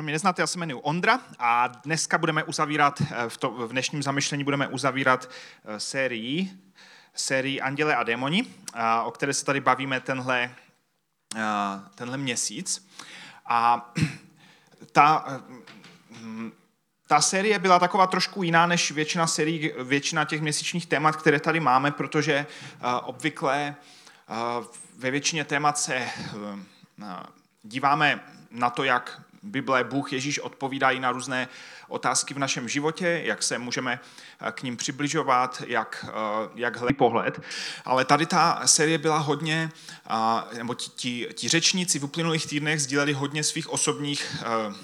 Kdo mě neznáte, já se jmenuji Ondra a dneska budeme uzavírat, eh, v, to, v dnešním zamyšlení budeme uzavírat eh, sérii, sérii Anděle a démoni, o které se tady bavíme tenhle, eh, tenhle měsíc. A ta, ta série byla taková trošku jiná než většina sérií, většina těch měsíčních témat, které tady máme, protože obvykle ve většině témat se díváme na to, jak Bible, Bůh, Ježíš odpovídají na různé otázky v našem životě, jak se můžeme eh, k ním přibližovat, jak, eh, jak hledat pohled. Ale tady ta série byla hodně, nebo ti, ti, ti řečníci v uplynulých týdnech sdíleli hodně svých osobních eh,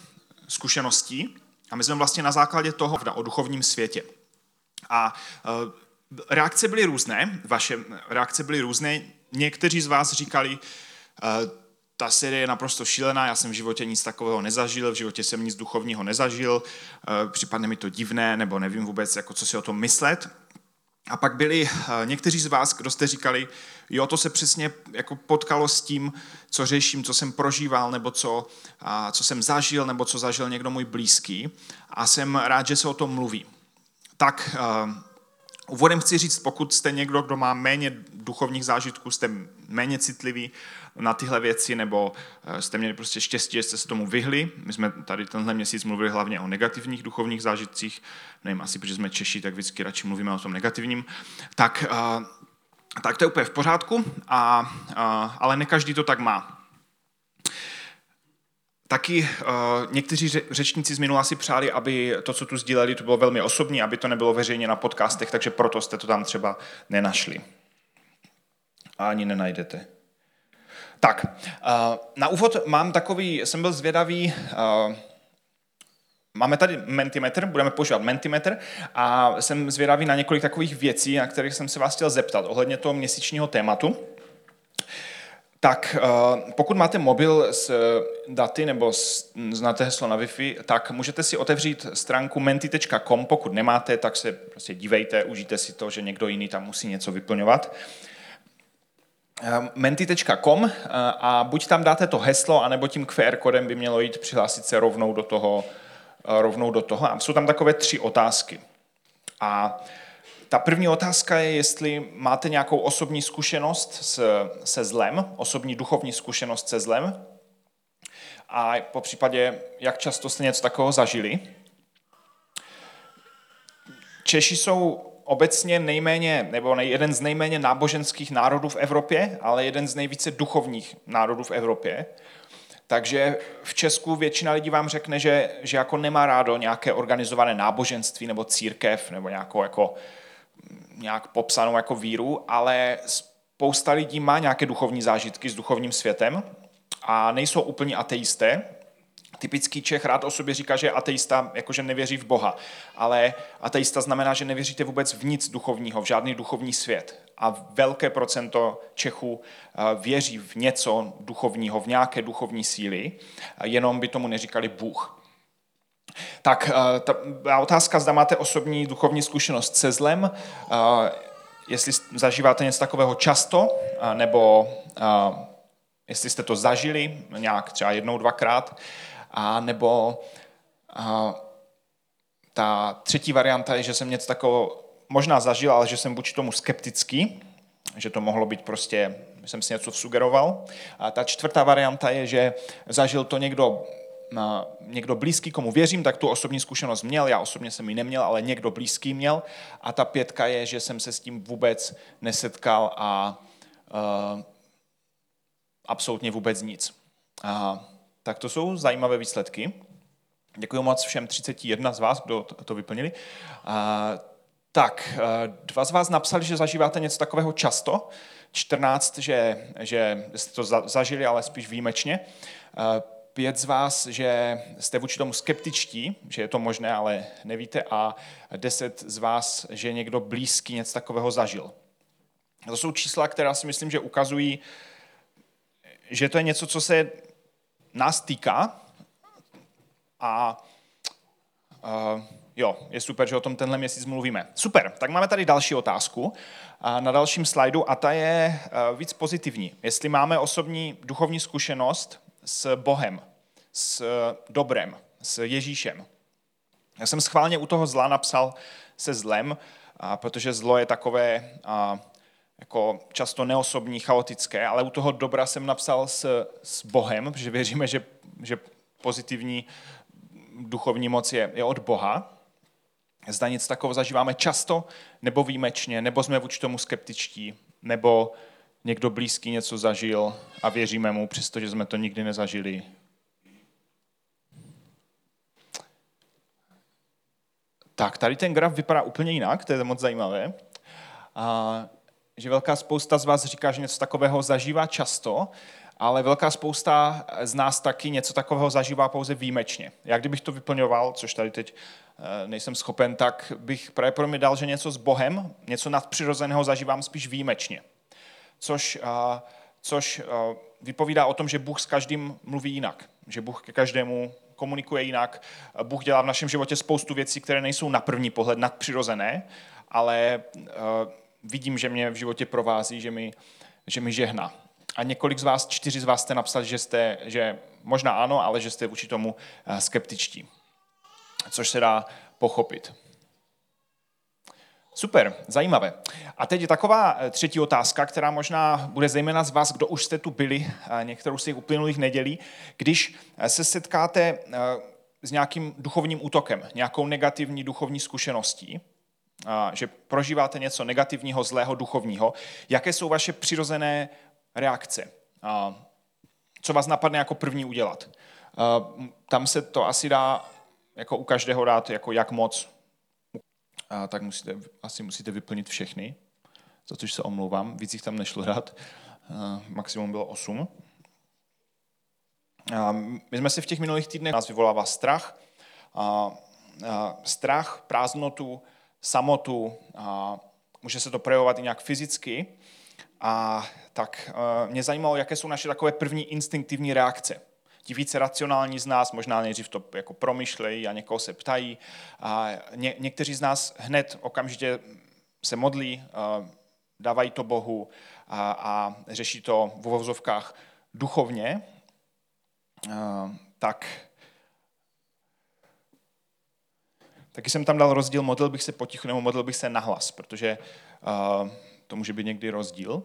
zkušeností a my jsme vlastně na základě toho o duchovním světě. A reakce byly různé, vaše reakce byly různé. Někteří z vás říkali, ta série je naprosto šílená, já jsem v životě nic takového nezažil, v životě jsem nic duchovního nezažil, eh, připadne mi to divné, nebo nevím vůbec, jako co si o tom myslet. A pak byli eh, někteří z vás, kdo jste říkali, jo, to se přesně jako potkalo s tím, co řeším, co jsem prožíval, nebo co, co jsem zažil, nebo co zažil někdo můj blízký. A jsem rád, že se o tom mluví. Tak eh, úvodem chci říct, pokud jste někdo, kdo má méně duchovních zážitků, jste méně citlivý na tyhle věci, nebo eh, jste měli prostě štěstí, že jste se tomu vyhli. My jsme tady tenhle měsíc mluvili hlavně o negativních duchovních zážitcích, nevím, asi protože jsme Češi, tak vždycky radši mluvíme o tom negativním, tak, eh, tak to je úplně v pořádku, a, a, ale ne každý to tak má. Taky uh, někteří řečníci z minula si přáli, aby to, co tu sdíleli, to bylo velmi osobní, aby to nebylo veřejně na podcastech, takže proto jste to tam třeba nenašli. A ani nenajdete. Tak, uh, na úvod mám takový, jsem byl zvědavý, uh, Máme tady Mentimeter, budeme používat Mentimeter a jsem zvědavý na několik takových věcí, na kterých jsem se vás chtěl zeptat ohledně toho měsíčního tématu. Tak pokud máte mobil s daty nebo znáte heslo na Wi-Fi, tak můžete si otevřít stránku menti.com, pokud nemáte, tak se prostě dívejte, užijte si to, že někdo jiný tam musí něco vyplňovat. Ehm, menti.com eh, a buď tam dáte to heslo, anebo tím QR kodem by mělo jít přihlásit se rovnou do toho. Eh, rovnou do toho. A jsou tam takové tři otázky. A ta první otázka je, jestli máte nějakou osobní zkušenost s, se zlem, osobní duchovní zkušenost se zlem, a po případě, jak často jste něco takového zažili. Češi jsou obecně nejméně, nebo jeden z nejméně náboženských národů v Evropě, ale jeden z nejvíce duchovních národů v Evropě. Takže v Česku většina lidí vám řekne, že, že jako nemá rádo nějaké organizované náboženství nebo církev nebo nějakou jako, nějak popsanou jako víru, ale spousta lidí má nějaké duchovní zážitky s duchovním světem a nejsou úplně ateisté, Typický Čech rád o sobě říká, že ateista, jakože nevěří v Boha. Ale ateista znamená, že nevěříte vůbec v nic duchovního, v žádný duchovní svět. A velké procento Čechů eh, věří v něco duchovního, v nějaké duchovní síly, jenom by tomu neříkali Bůh. Tak eh, ta otázka, zda máte osobní duchovní zkušenost se zlem, eh, jestli zažíváte něco takového často, nebo jestli jste to zažili nějak třeba jednou, dvakrát, a nebo a, ta třetí varianta je, že jsem něco takového možná zažil, ale že jsem vůči tomu skeptický, že to mohlo být prostě, jsem si něco vsugeroval. A ta čtvrtá varianta je, že zažil to někdo, někdo blízký, komu věřím, tak tu osobní zkušenost měl, já osobně jsem ji neměl, ale někdo blízký měl. A ta pětka je, že jsem se s tím vůbec nesetkal a uh, absolutně vůbec nic. A tak to jsou zajímavé výsledky. Děkuji moc všem 31 z vás, kdo to vyplnili. A, tak, dva z vás napsali, že zažíváte něco takového často, 14, že, že jste to zažili, ale spíš výjimečně. Pět z vás, že jste vůči tomu skeptičtí, že je to možné, ale nevíte. A deset z vás, že někdo blízký něco takového zažil. To jsou čísla, která si myslím, že ukazují, že to je něco, co se nás týká. A uh, jo, je super, že o tom tenhle měsíc mluvíme. Super, tak máme tady další otázku uh, na dalším slajdu a ta je uh, víc pozitivní. Jestli máme osobní duchovní zkušenost s Bohem, s dobrem, s Ježíšem. Já jsem schválně u toho zla napsal se zlem, a protože zlo je takové a, jako často neosobní, chaotické, ale u toho dobra jsem napsal s, s Bohem, protože věříme, že, že pozitivní duchovní moc je, je od Boha. Zda nic takového zažíváme často, nebo výjimečně, nebo jsme vůči tomu skeptičtí, nebo někdo blízký něco zažil a věříme mu, přestože jsme to nikdy nezažili. Tak, tady ten graf vypadá úplně jinak, to je moc zajímavé. A, že velká spousta z vás říká, že něco takového zažívá často, ale velká spousta z nás taky něco takového zažívá pouze výjimečně. Já kdybych to vyplňoval, což tady teď eh, nejsem schopen, tak bych mě dal, že něco s Bohem, něco nadpřirozeného zažívám spíš výjimečně. Což, což vypovídá o tom, že Bůh s každým mluví jinak, že Bůh ke každému komunikuje jinak. Bůh dělá v našem životě spoustu věcí, které nejsou na první pohled nadpřirozené, ale vidím, že mě v životě provází, že mi, že mi žehná. A několik z vás, čtyři z vás jste napsali, že jste, že možná ano, ale že jste vůči tomu skeptičtí. Což se dá pochopit. Super, zajímavé. A teď je taková eh, třetí otázka, která možná bude zejména z vás, kdo už jste tu byli eh, některou z těch uplynulých nedělí. Když se setkáte s nějakým duchovním útokem, nějakou negativní duchovní zkušeností, že prožíváte něco negativního, zlého, duchovního, jaké jsou vaše přirozené reakce? Co vás napadne jako první udělat? Tam se to asi dá jako u každého dát, jako jak moc, tak musíte, asi musíte vyplnit všechny, za což se omlouvám, víc jich tam nešlo dát, maximum bylo 8. My jsme si v těch minulých týdnech nás vyvolává strach, strach, prázdnotu, samotu, a může se to projevovat i nějak fyzicky. A tak e, mě zajímalo, jaké jsou naše takové první instinktivní reakce. Ti více racionální z nás možná nejdřív to jako promyšlejí a někoho se ptají. A ně, někteří z nás hned okamžitě se modlí, dávají to Bohu a, a řeší to v uvozovkách duchovně. Tak Taky jsem tam dal rozdíl, modlil bych se potichu nebo modlil bych se nahlas, protože to může být někdy rozdíl.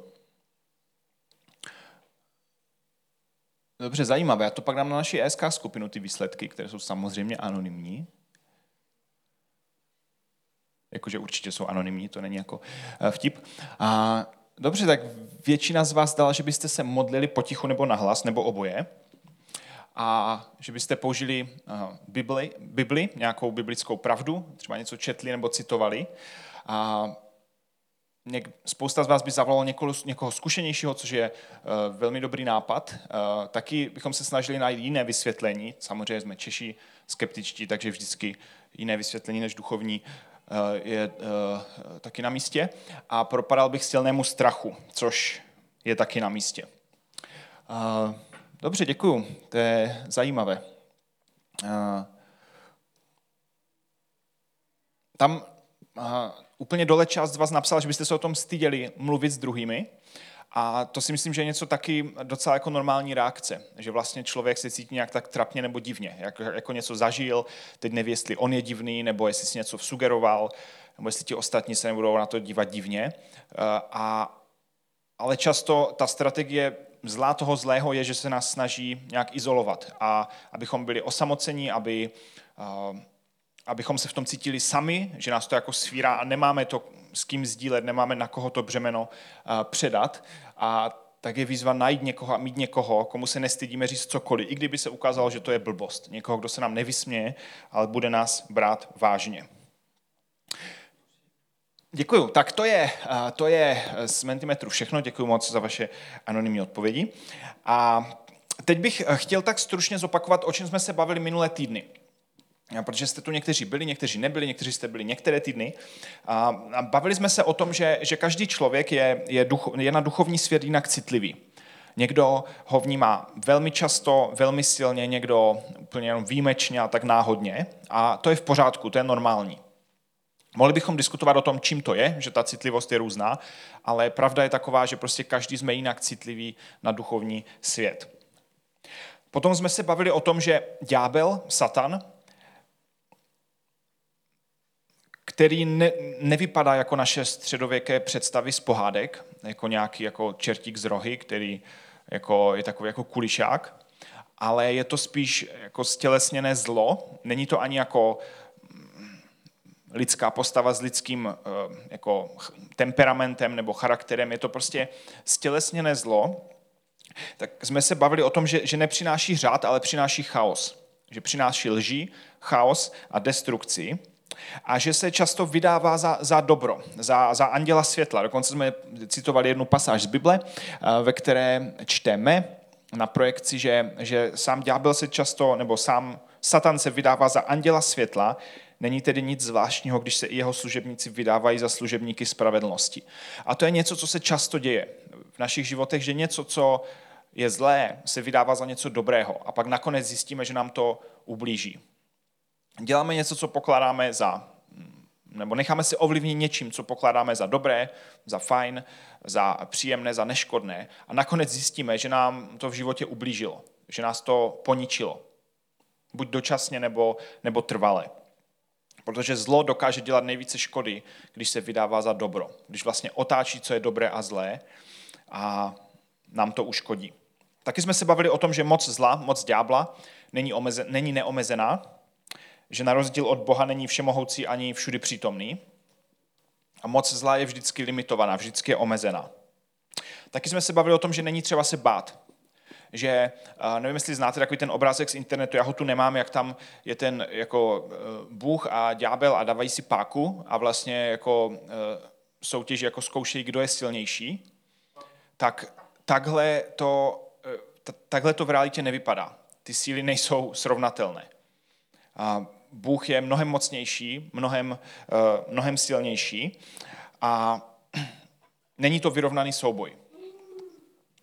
Dobře, zajímavé. Já to pak dám na naši ESK skupinu, ty výsledky, které jsou samozřejmě anonymní. Jakože určitě jsou anonymní, to není jako eh, vtip. A, dobře, tak většina z vás dala, že byste se modlili potichu nebo nahlas, nebo oboje a že byste použili eh, Bibli, Bibli, nějakou biblickou pravdu, třeba něco četli nebo citovali. A něk, spousta z vás by zavolalo někoho, někoho zkušenějšího, což je uh, velmi dobrý nápad. Uh, taky bychom se snažili najít jiné vysvětlení. Samozřejmě jsme Češi skeptičtí, takže vždycky jiné vysvětlení než duchovní uh, je uh, taky na místě. A propadal bych silnému strachu, což je taky na místě. Uh, Dobře, děkuju. To je zajímavé. Tam úplně dole část z vás napsal, že byste se o tom styděli mluvit s druhými. A to si myslím, že je něco taky docela jako normální reakce, že vlastně člověk se cítí nějak tak trapně nebo divně, jako, jako něco zažil, teď neví, jestli on je divný, nebo jestli si něco vsugeroval, nebo jestli ti ostatní se nebudou na to dívat divně. A, ale často ta strategie zlá toho zlého je, že se nás snaží nějak izolovat a abychom byli osamocení, aby, abychom se v tom cítili sami, že nás to jako svírá a nemáme to s kým sdílet, nemáme na koho to břemeno předat. A tak je výzva najít někoho a mít někoho, komu se nestydíme říct cokoliv, i kdyby se ukázalo, že to je blbost. Někoho, kdo se nám nevysměje, ale bude nás brát vážně. Děkuju. Tak to je, to je z Mentimetru všechno. Děkuji moc za vaše anonymní odpovědi. A teď bych chtěl tak stručně zopakovat, o čem jsme se bavili minulé týdny. Protože jste tu někteří byli, někteří nebyli, někteří jste byli některé týdny. A bavili jsme se o tom, že, že každý člověk je, je, duch, je na duchovní svět jinak citlivý. Někdo ho vnímá velmi často, velmi silně, někdo úplně jenom výjimečně a tak náhodně. A to je v pořádku, to je normální. Mohli bychom diskutovat o tom, čím to je, že ta citlivost je různá, ale pravda je taková, že prostě každý jsme jinak citlivý na duchovní svět. Potom jsme se bavili o tom, že ďábel, Satan, který ne, nevypadá jako naše středověké představy z pohádek, jako nějaký jako čertík z rohy, který jako, je takový jako kulišák, ale je to spíš jako stělesněné zlo. Není to ani jako mm, lidská postava s lidským eh, jako temperamentem nebo charakterem, je to prostě stělesněné zlo, tak jsme se bavili o tom, že, že nepřináší řád, ale přináší chaos. Že přináší lži, chaos a destrukci a že se často vydává za, za dobro, za, za anděla světla. Dokonce jsme citovali jednu pasáž z Bible, eh, ve které čteme na projekci, že, že sám ďábel se často, nebo sám Satan se vydává za anděla světla, Není tedy nic zvláštního, když se i jeho služebníci vydávají za služebníky spravedlnosti. A to je něco, co se často děje v našich životech, že něco, co je zlé, se vydává za něco dobrého. A pak nakonec zjistíme, že nám to ublíží děláme něco, co pokládáme za, nebo necháme si ovlivnit něčím, co pokládáme za dobré, za fajn, za příjemné, za neškodné a nakonec zjistíme, že nám to v životě ublížilo, že nás to poničilo. Buď dočasně nebo, nebo trvale. Protože zlo dokáže dělat nejvíce škody, když se vydává za dobro. Když vlastně otáčí, co je dobré a zlé a nám to uškodí. Taky jsme se bavili o tom, že moc zla, moc ďábla není, omeze, není neomezená, že na rozdíl od Boha není všemohoucí ani všudy přítomný. A moc zla je vždycky limitovaná, vždycky je omezená. Taky jsme se bavili o tom, že není třeba se bát. Že, nevím, jestli znáte takový ten obrázek z internetu, já ho tu nemám, jak tam je ten jako e, Bůh a ďábel a dávají si páku a vlastně jako e, soutěž jako zkoušejí, kdo je silnější. Tak takhle to, takhle to v realitě nevypadá. Ty síly nejsou srovnatelné. A Bůh je mnohem mocnější, mnohem, eh, mnohem silnější a není to vyrovnaný souboj.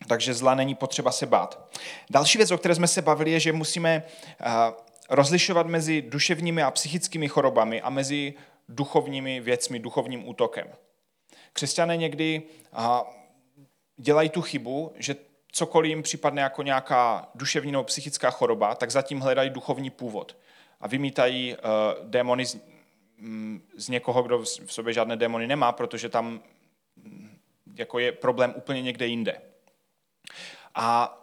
Takže zla není potřeba se bát. Další věc, o které jsme se bavili, je, že musíme eh, rozlišovat mezi duševními a psychickými chorobami a mezi duchovními věcmi, duchovním útokem. Křesťané někdy eh, dělají tu chybu, že cokoliv jim připadne jako nějaká duševní nebo psychická choroba, tak zatím hledají duchovní původ a vymítají uh, démony z, um, z někoho, kdo v sobě žádné démony nemá, protože tam um, jako je problém úplně někde jinde. A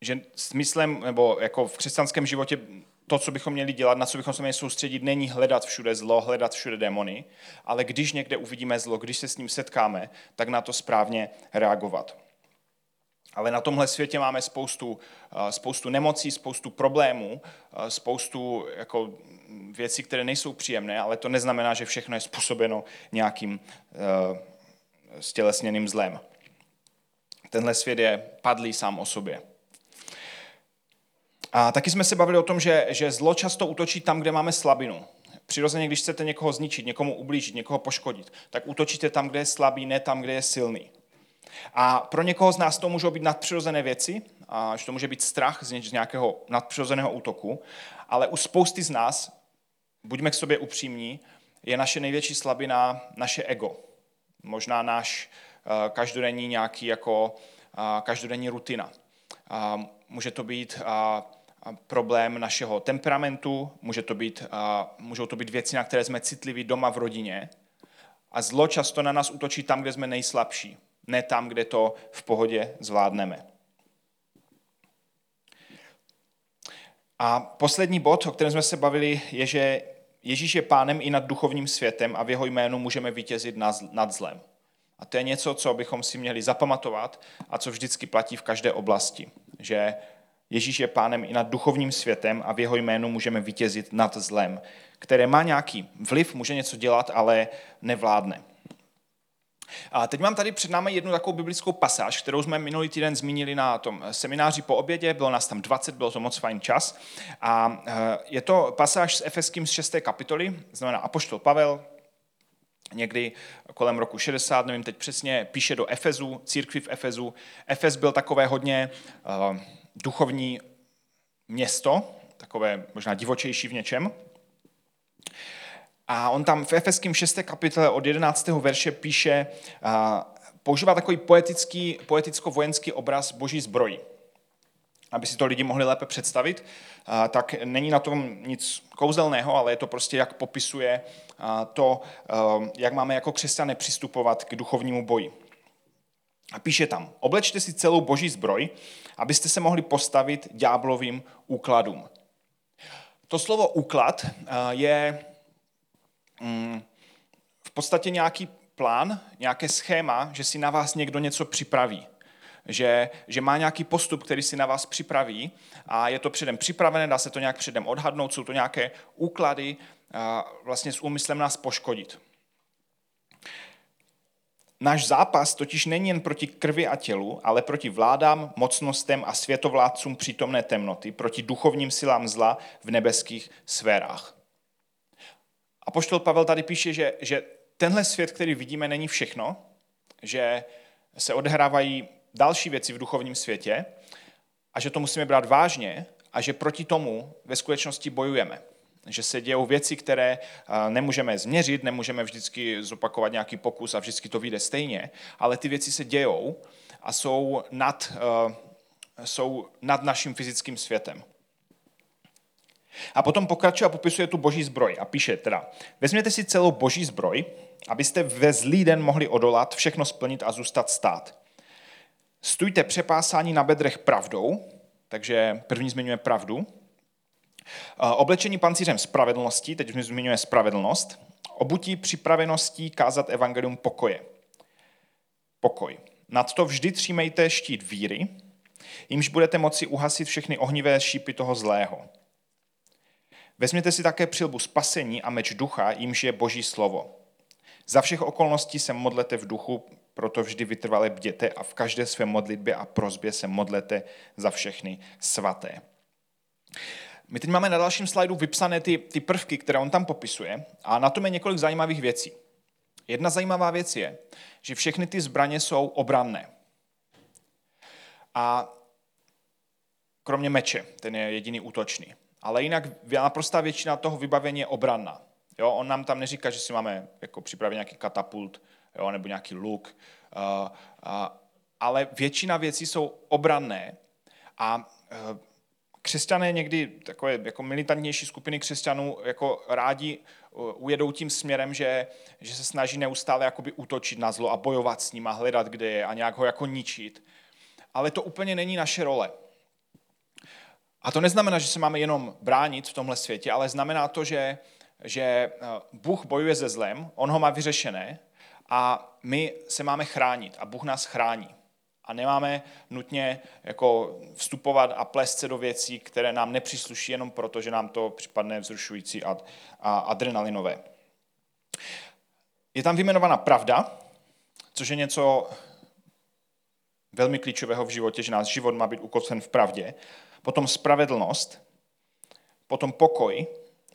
že smyslem, nebo jako v křesťanském životě to, co bychom měli dělat, na co bychom se měli soustředit, není hledat všude zlo, hledat všude démony, ale když někde uvidíme zlo, když se s ním setkáme, tak na to správně reagovat. Ale na tomhle světě máme spoustu, eh, spoustu nemocí, spoustu problémů, eh, spoustu jako věcí, které nejsou příjemné, ale to neznamená, že všechno je způsobeno nějakým uh, stělesněným zlem. Tenhle svět je padlý sám o sobě. A taky jsme se bavili o tom, že, že zlo často útočí tam, kde máme slabinu. Přirozeně, když chcete někoho zničit, někomu ublížit, někoho poškodit, tak útočíte tam, kde je slabý, ne tam, kde je silný. A pro někoho z nás to můžou být nadpřirozené věci, že to může být strach z nějakého nadpřirozeného útoku, ale u spousty z nás, buďme k sobě upřímní, je naše největší slabina naše ego. Možná náš uh, každodenní nějaký jako uh, každodenní rutina. Může to být problém našeho temperamentu, může to být, můžou to být věci, na které jsme citliví doma v rodině. A zlo často na nás útočí tam, kde jsme nejslabší ne tam, kde to v pohodě zvládneme. A poslední bod, o kterém jsme se bavili, je, že Ježíš je pánem i nad duchovním světem a v jeho jménu můžeme vítězit nad zlem. A to je něco, co bychom si měli zapamatovat a co vždycky platí v každé oblasti. Že Ježíš je pánem i nad duchovním světem a v jeho jménu můžeme vítězit nad zlem, které má nějaký vliv, může něco dělat, ale nevládne. A teď mám tady před námi jednu takovou biblickou pasáž, kterou jsme minulý týden zmínili na tom semináři po obědě, bylo nás tam 20, bylo to moc fajn čas. A eh, je to pasáž s Efeským z 6. kapitoly, znamená Apoštol Pavel, někdy kolem roku 60, nevím teď přesně, píše do Efezu, církvi v Efezu. Efez byl takové hodně uh, duchovní město, takové možná divočejší v něčem. A on tam v Efeském 6. kapitole od 11. verše píše, používá takový poetický, poeticko-vojenský obraz boží zbroji. aby si to lidi mohli lépe představit, tak není na tom nic kouzelného, ale je to prostě, jak popisuje to, jak máme jako křesťané přistupovat k duchovnímu boji. A píše tam, oblečte si celou boží zbroj, abyste se mohli postavit ďáblovým úkladům. To slovo úklad je v podstatě nějaký plán, nějaké schéma, že si na vás někdo něco připraví že, že má nějaký postup, který si na vás připraví a je to předem připravené, dá se to nějak předem odhadnout, jsou to nějaké úklady vlastně s úmyslem nás poškodit. Náš zápas totiž není jen proti krvi a tělu, ale proti vládám, mocnostem a světovládcům přítomné temnoty, proti duchovním silám zla v nebeských sférách. A poštol Pavel tady píše, že, že tenhle svět, který vidíme, není všechno, že se odehrávají další věci v duchovním světě a že to musíme brát vážně a že proti tomu ve skutečnosti bojujeme. Že se dějou věci, které nemůžeme změřit, nemůžeme vždycky zopakovat nějaký pokus a vždycky to vyjde stejně, ale ty věci se dějou a jsou nad, jsou nad naším fyzickým světem. A potom pokračuje a popisuje tu boží zbroj a píše teda, vezměte si celou boží zbroj, abyste ve zlý den mohli odolat, všechno splnit a zůstat stát. Stůjte přepásání na bedrech pravdou, takže první zmiňuje pravdu. Oblečení pancířem spravedlnosti, teď zmiňuje spravedlnost. Obutí připraveností kázat evangelium pokoje. Pokoj. Nad to vždy třímejte štít víry, jimž budete moci uhasit všechny ohnivé šípy toho zlého. Vezměte si také přilbu spasení a meč ducha, jimž je boží slovo. Za všech okolností se modlete v duchu, proto vždy vytrvale bděte a v každé své modlitbě a prozbě se modlete za všechny svaté. My teď máme na dalším slajdu vypsané ty, ty prvky, které on tam popisuje a na tom je několik zajímavých věcí. Jedna zajímavá věc je, že všechny ty zbraně jsou obranné. A kromě meče, ten je jediný útočný. Ale jinak naprostá většina toho vybavení je obranná. Jo, on nám tam neříká, že si máme jako připravit nějaký katapult jo, nebo nějaký luk, uh, uh, ale většina věcí jsou obranné a uh, křesťané někdy, takové jako militantnější skupiny křesťanů, jako rádi ujedou tím směrem, že, že se snaží neustále jakoby útočit na zlo a bojovat s ním a hledat, kde je a nějak ho jako ničit. Ale to úplně není naše role. A to neznamená, že se máme jenom bránit v tomhle světě, ale znamená to, že, že Bůh bojuje se zlem, on ho má vyřešené a my se máme chránit a Bůh nás chrání. A nemáme nutně jako vstupovat a plést se do věcí, které nám nepřísluší jenom proto, že nám to připadne vzrušující a, a adrenalinové. Je tam vyjmenovaná pravda, což je něco velmi klíčového v životě, že náš život má být ukotven v pravdě. Potom spravedlnost, potom pokoj,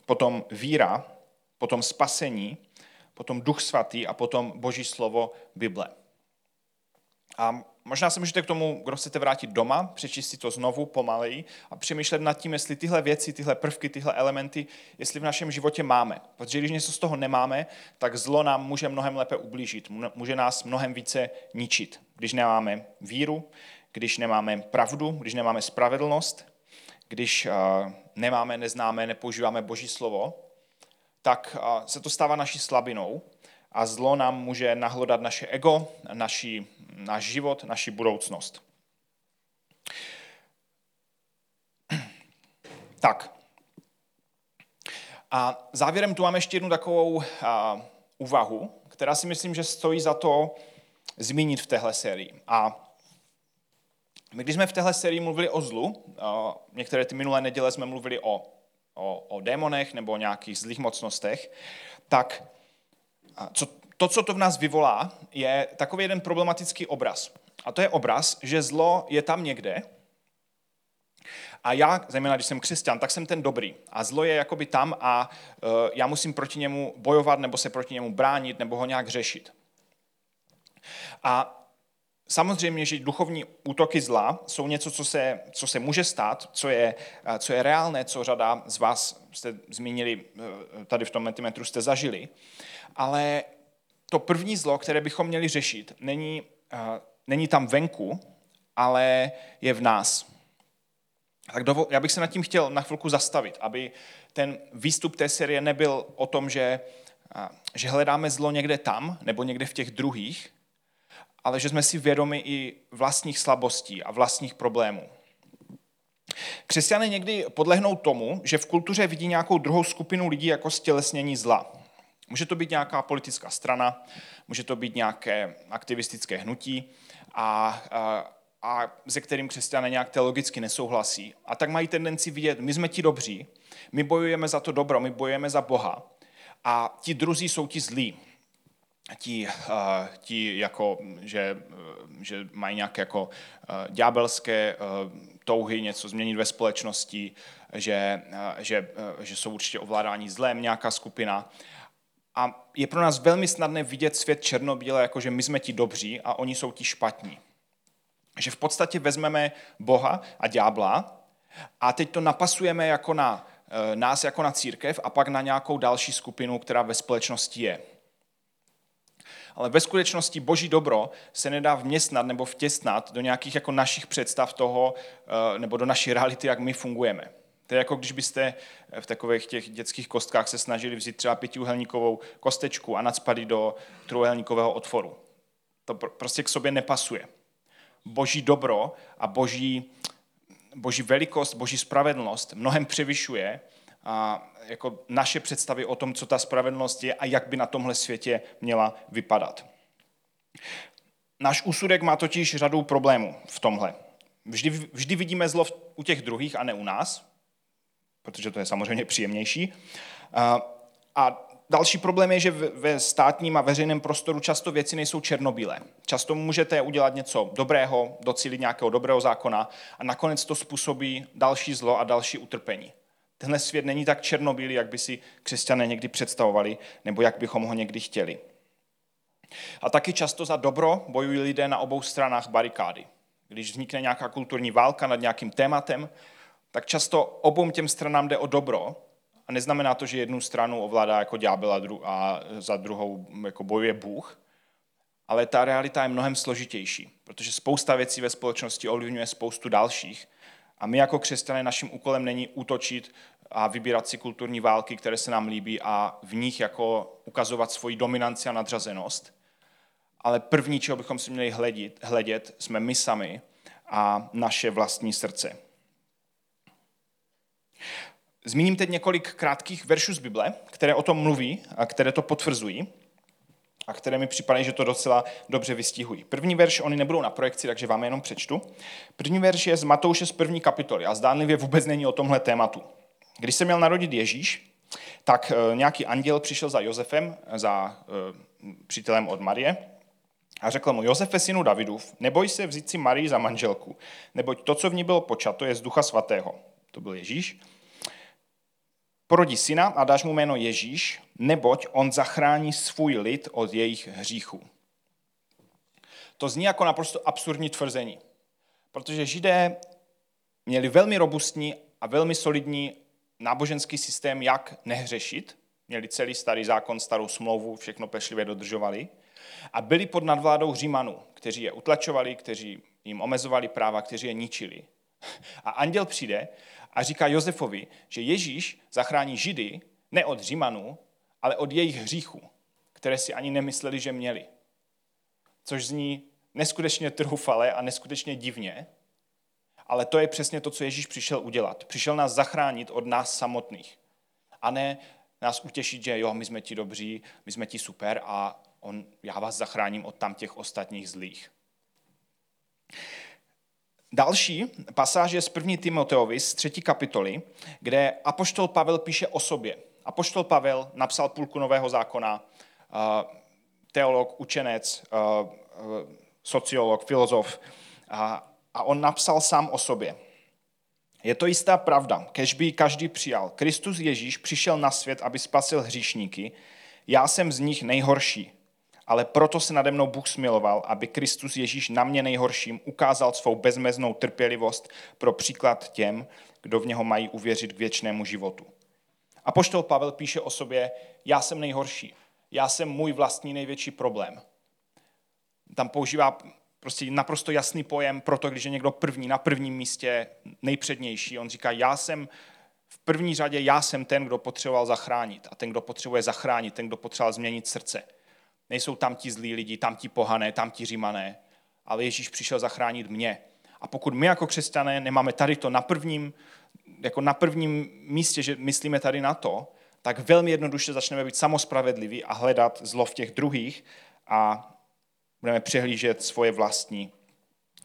potom víra, potom spasení, potom Duch Svatý a potom Boží slovo Bible. A možná se můžete k tomu, kdo chcete vrátit doma, přečíst si to znovu pomaleji a přemýšlet nad tím, jestli tyhle věci, tyhle prvky, tyhle elementy, jestli v našem životě máme. Protože když něco z toho nemáme, tak zlo nám může mnohem lépe ublížit, může nás mnohem více ničit. Když nemáme víru, když nemáme pravdu, když nemáme spravedlnost, když nemáme, neznáme, nepoužíváme Boží slovo, tak se to stává naší slabinou a zlo nám může nahlodat naše ego, naši, náš život, naši budoucnost. Tak. A závěrem tu máme ještě jednu takovou a, úvahu, která si myslím, že stojí za to zmínit v téhle sérii. A my, když jsme v téhle sérii mluvili o zlu, některé ty minulé neděle jsme mluvili o o, o démonech nebo o nějakých zlých mocnostech, tak co, to, co to v nás vyvolá, je takový jeden problematický obraz. A to je obraz, že zlo je tam někde a já, zejména když jsem křesťan, tak jsem ten dobrý. A zlo je jakoby tam a uh, já musím proti němu bojovat nebo se proti němu bránit nebo ho nějak řešit. A Samozřejmě, že duchovní útoky zla jsou něco, co se, co se může stát, co je, co je reálné, co řada z vás jste zmínili, eh, tady v tom mentimetru jste zažili. Ale to první zlo, které bychom měli řešit, není, eh, není tam venku, ale je v nás. Tak dovol, já bych se nad tím chtěl na chvilku zastavit, aby ten výstup té série nebyl o tom, že, že hledáme zlo někde tam nebo někde v těch druhých, ale že jsme si vědomi i vlastních slabostí a vlastních problémů. Křesťané někdy podlehnou tomu, že v kultuře vidí nějakou druhou skupinu lidí jako stělesnění zla. Může to být nějaká politická strana, může to být nějaké aktivistické hnutí, a, a, a se kterým křesťané nějak teologicky nesouhlasí. A tak mají tendenci vidět, my jsme ti dobří, my bojujeme za to dobro, my bojujeme za Boha a ti druzí jsou ti zlí. Ti, ti jako, že, že mají nějaké jako uh, ďábelské uh, touhy něco změnit ve společnosti, že, že, že jsou určitě ovládání zlem nějaká skupina. A je pro nás velmi snadné vidět svět černobíle, jako že my jsme ti dobří a oni jsou ti špatní. Že v podstatě vezmeme Boha a ďábla a teď to napasujeme jako na eh, nás jako na církev a pak na nějakou další skupinu, která ve společnosti je. Ale ve skutečnosti boží dobro se nedá vměstnat nebo vtěsnat do nějakých jako našich představ toho, eh, nebo do naší reality, jak my fungujeme. To je jako když byste v takových těch dětských kostkách se snažili vzít třeba pětiuhelníkovou kostečku a nadspat do trojuhelníkového otvoru. To prostě k sobě nepasuje. Boží dobro a boží, boží velikost, boží spravedlnost mnohem převyšuje a jako naše představy o tom, co ta spravedlnost je a jak by na tomhle světě měla vypadat. Náš úsudek má totiž řadu problémů v tomhle. Vždy, vždy vidíme zlo u těch druhých a ne u nás, protože to je samozřejmě příjemnější. A další problém je, že ve státním a veřejném prostoru často věci nejsou černobílé. Často můžete udělat něco dobrého, docílit nějakého dobrého zákona a nakonec to způsobí další zlo a další utrpení. Tenhle svět není tak černobílý, jak by si křesťané někdy představovali, nebo jak bychom ho někdy chtěli. A taky často za dobro bojují lidé na obou stranách barikády. Když vznikne nějaká kulturní válka nad nějakým tématem, tak často obou těm stranám jde o dobro a neznamená to, že jednu stranu ovládá jako ďábel a za druhou jako bojuje Bůh, ale ta realita je mnohem složitější, protože spousta věcí ve společnosti ovlivňuje spoustu dalších a my jako křesťané naším úkolem není útočit a vybírat si kulturní války, které se nám líbí a v nich jako ukazovat svoji dominanci a nadřazenost, ale první, čeho bychom si měli hledět, hledět jsme my sami a naše vlastní srdce. Zmíním teď několik krátkých veršů z Bible, které o tom mluví a které to potvrzují a které mi připadají, že to docela dobře vystihují. První verš, oni nebudou na projekci, takže vám jenom přečtu. První verš je z Matouše z první kapitoly a zdánlivě vůbec není o tomhle tématu. Když se měl narodit Ježíš, tak e, nějaký anděl přišel za Josefem, za e, přítelem od Marie, a řekl mu, Josefe, synu Davidův, neboj se vzít si Marii za manželku, neboť to, co v ní bylo počato, je z ducha svatého. To byl Ježíš porodí syna a dáš mu jméno Ježíš, neboť on zachrání svůj lid od jejich hříchů. To zní jako naprosto absurdní tvrzení, protože židé měli velmi robustní a velmi solidní náboženský systém, jak nehřešit. Měli celý starý zákon, starou smlouvu, všechno pešlivě dodržovali. A byli pod nadvládou Římanů, kteří je utlačovali, kteří jim omezovali práva, kteří je ničili. A anděl přijde a říká Josefovi, že Ježíš zachrání Židy ne od Římanů, ale od jejich hříchů, které si ani nemysleli, že měli. Což zní neskutečně trhufale a neskutečně divně, ale to je přesně to, co Ježíš přišel udělat. Přišel nás zachránit od nás samotných. A ne nás utěšit, že jo, my jsme ti dobří, my jsme ti super a on, já vás zachráním od tam těch ostatních zlých. Další pasáž je z 1. Timoteovi z 3. kapitoly, kde apoštol Pavel píše o sobě. Apoštol Pavel napsal půlku nového zákona, eh, teolog, učenec, eh, eh, sociolog, filozof on napsal sám o sobě. Je to jistá pravda, kež by každý přijal. Kristus Ježíš přišel na svět, aby spasil hříšníky. Já jsem z nich nejhorší ale proto se nade mnou Bůh smiloval, aby Kristus Ježíš na mě nejhorším ukázal svou bezmeznou trpělivost pro příklad těm, kdo v něho mají uvěřit k věčnému životu. A poštol Pavel píše o sobě, já jsem nejhorší, já jsem můj vlastní největší problém. Tam používá prostě naprosto jasný pojem pro to, když je někdo první, na prvním místě, nejpřednější. On říká, já jsem v první řadě, já jsem ten, kdo potřeboval zachránit. A ten, kdo potřebuje zachránit, ten, kdo potřeboval změnit srdce. Nejsou tam ti zlí lidi, tam ti pohané, tam ti římané, ale Ježíš přišel zachránit mě. A pokud my jako křesťané nemáme tady to na prvním, jako na prvním místě, že myslíme tady na to, tak velmi jednoduše začneme být samospravedliví a hledat zlo v těch druhých a budeme přehlížet svoje vlastní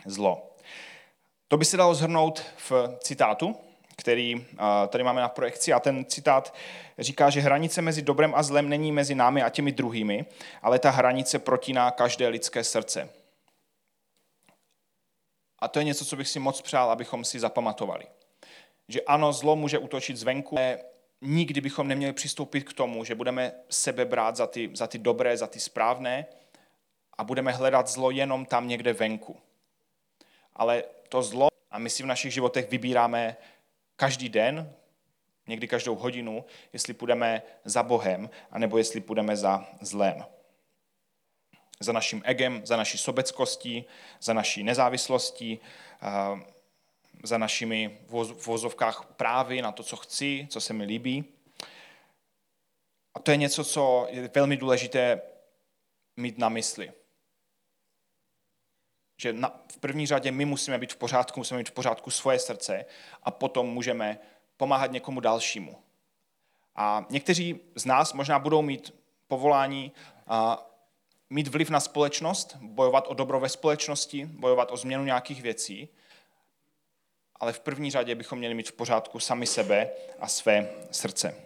zlo. To by se dalo zhrnout v citátu, který tady máme na projekci. A ten citát říká, že hranice mezi dobrem a zlem není mezi námi a těmi druhými, ale ta hranice protíná každé lidské srdce. A to je něco, co bych si moc přál, abychom si zapamatovali. Že ano, zlo může útočit zvenku, ale nikdy bychom neměli přistoupit k tomu, že budeme sebe brát za ty, za ty dobré, za ty správné a budeme hledat zlo jenom tam někde venku. Ale to zlo, a my si v našich životech vybíráme každý den, někdy každou hodinu, jestli půjdeme za Bohem, anebo jestli půjdeme za zlem. Za naším egem, za naší sobeckostí, za naší nezávislostí, za našimi v vozovkách právy na to, co chci, co se mi líbí. A to je něco, co je velmi důležité mít na mysli. Že na, v první řadě my musíme být v pořádku, musíme mít v pořádku svoje srdce a potom můžeme pomáhat někomu dalšímu. A někteří z nás možná budou mít povolání a mít vliv na společnost, bojovat o dobro ve společnosti, bojovat o změnu nějakých věcí, ale v první řadě bychom měli mít v pořádku sami sebe a své srdce.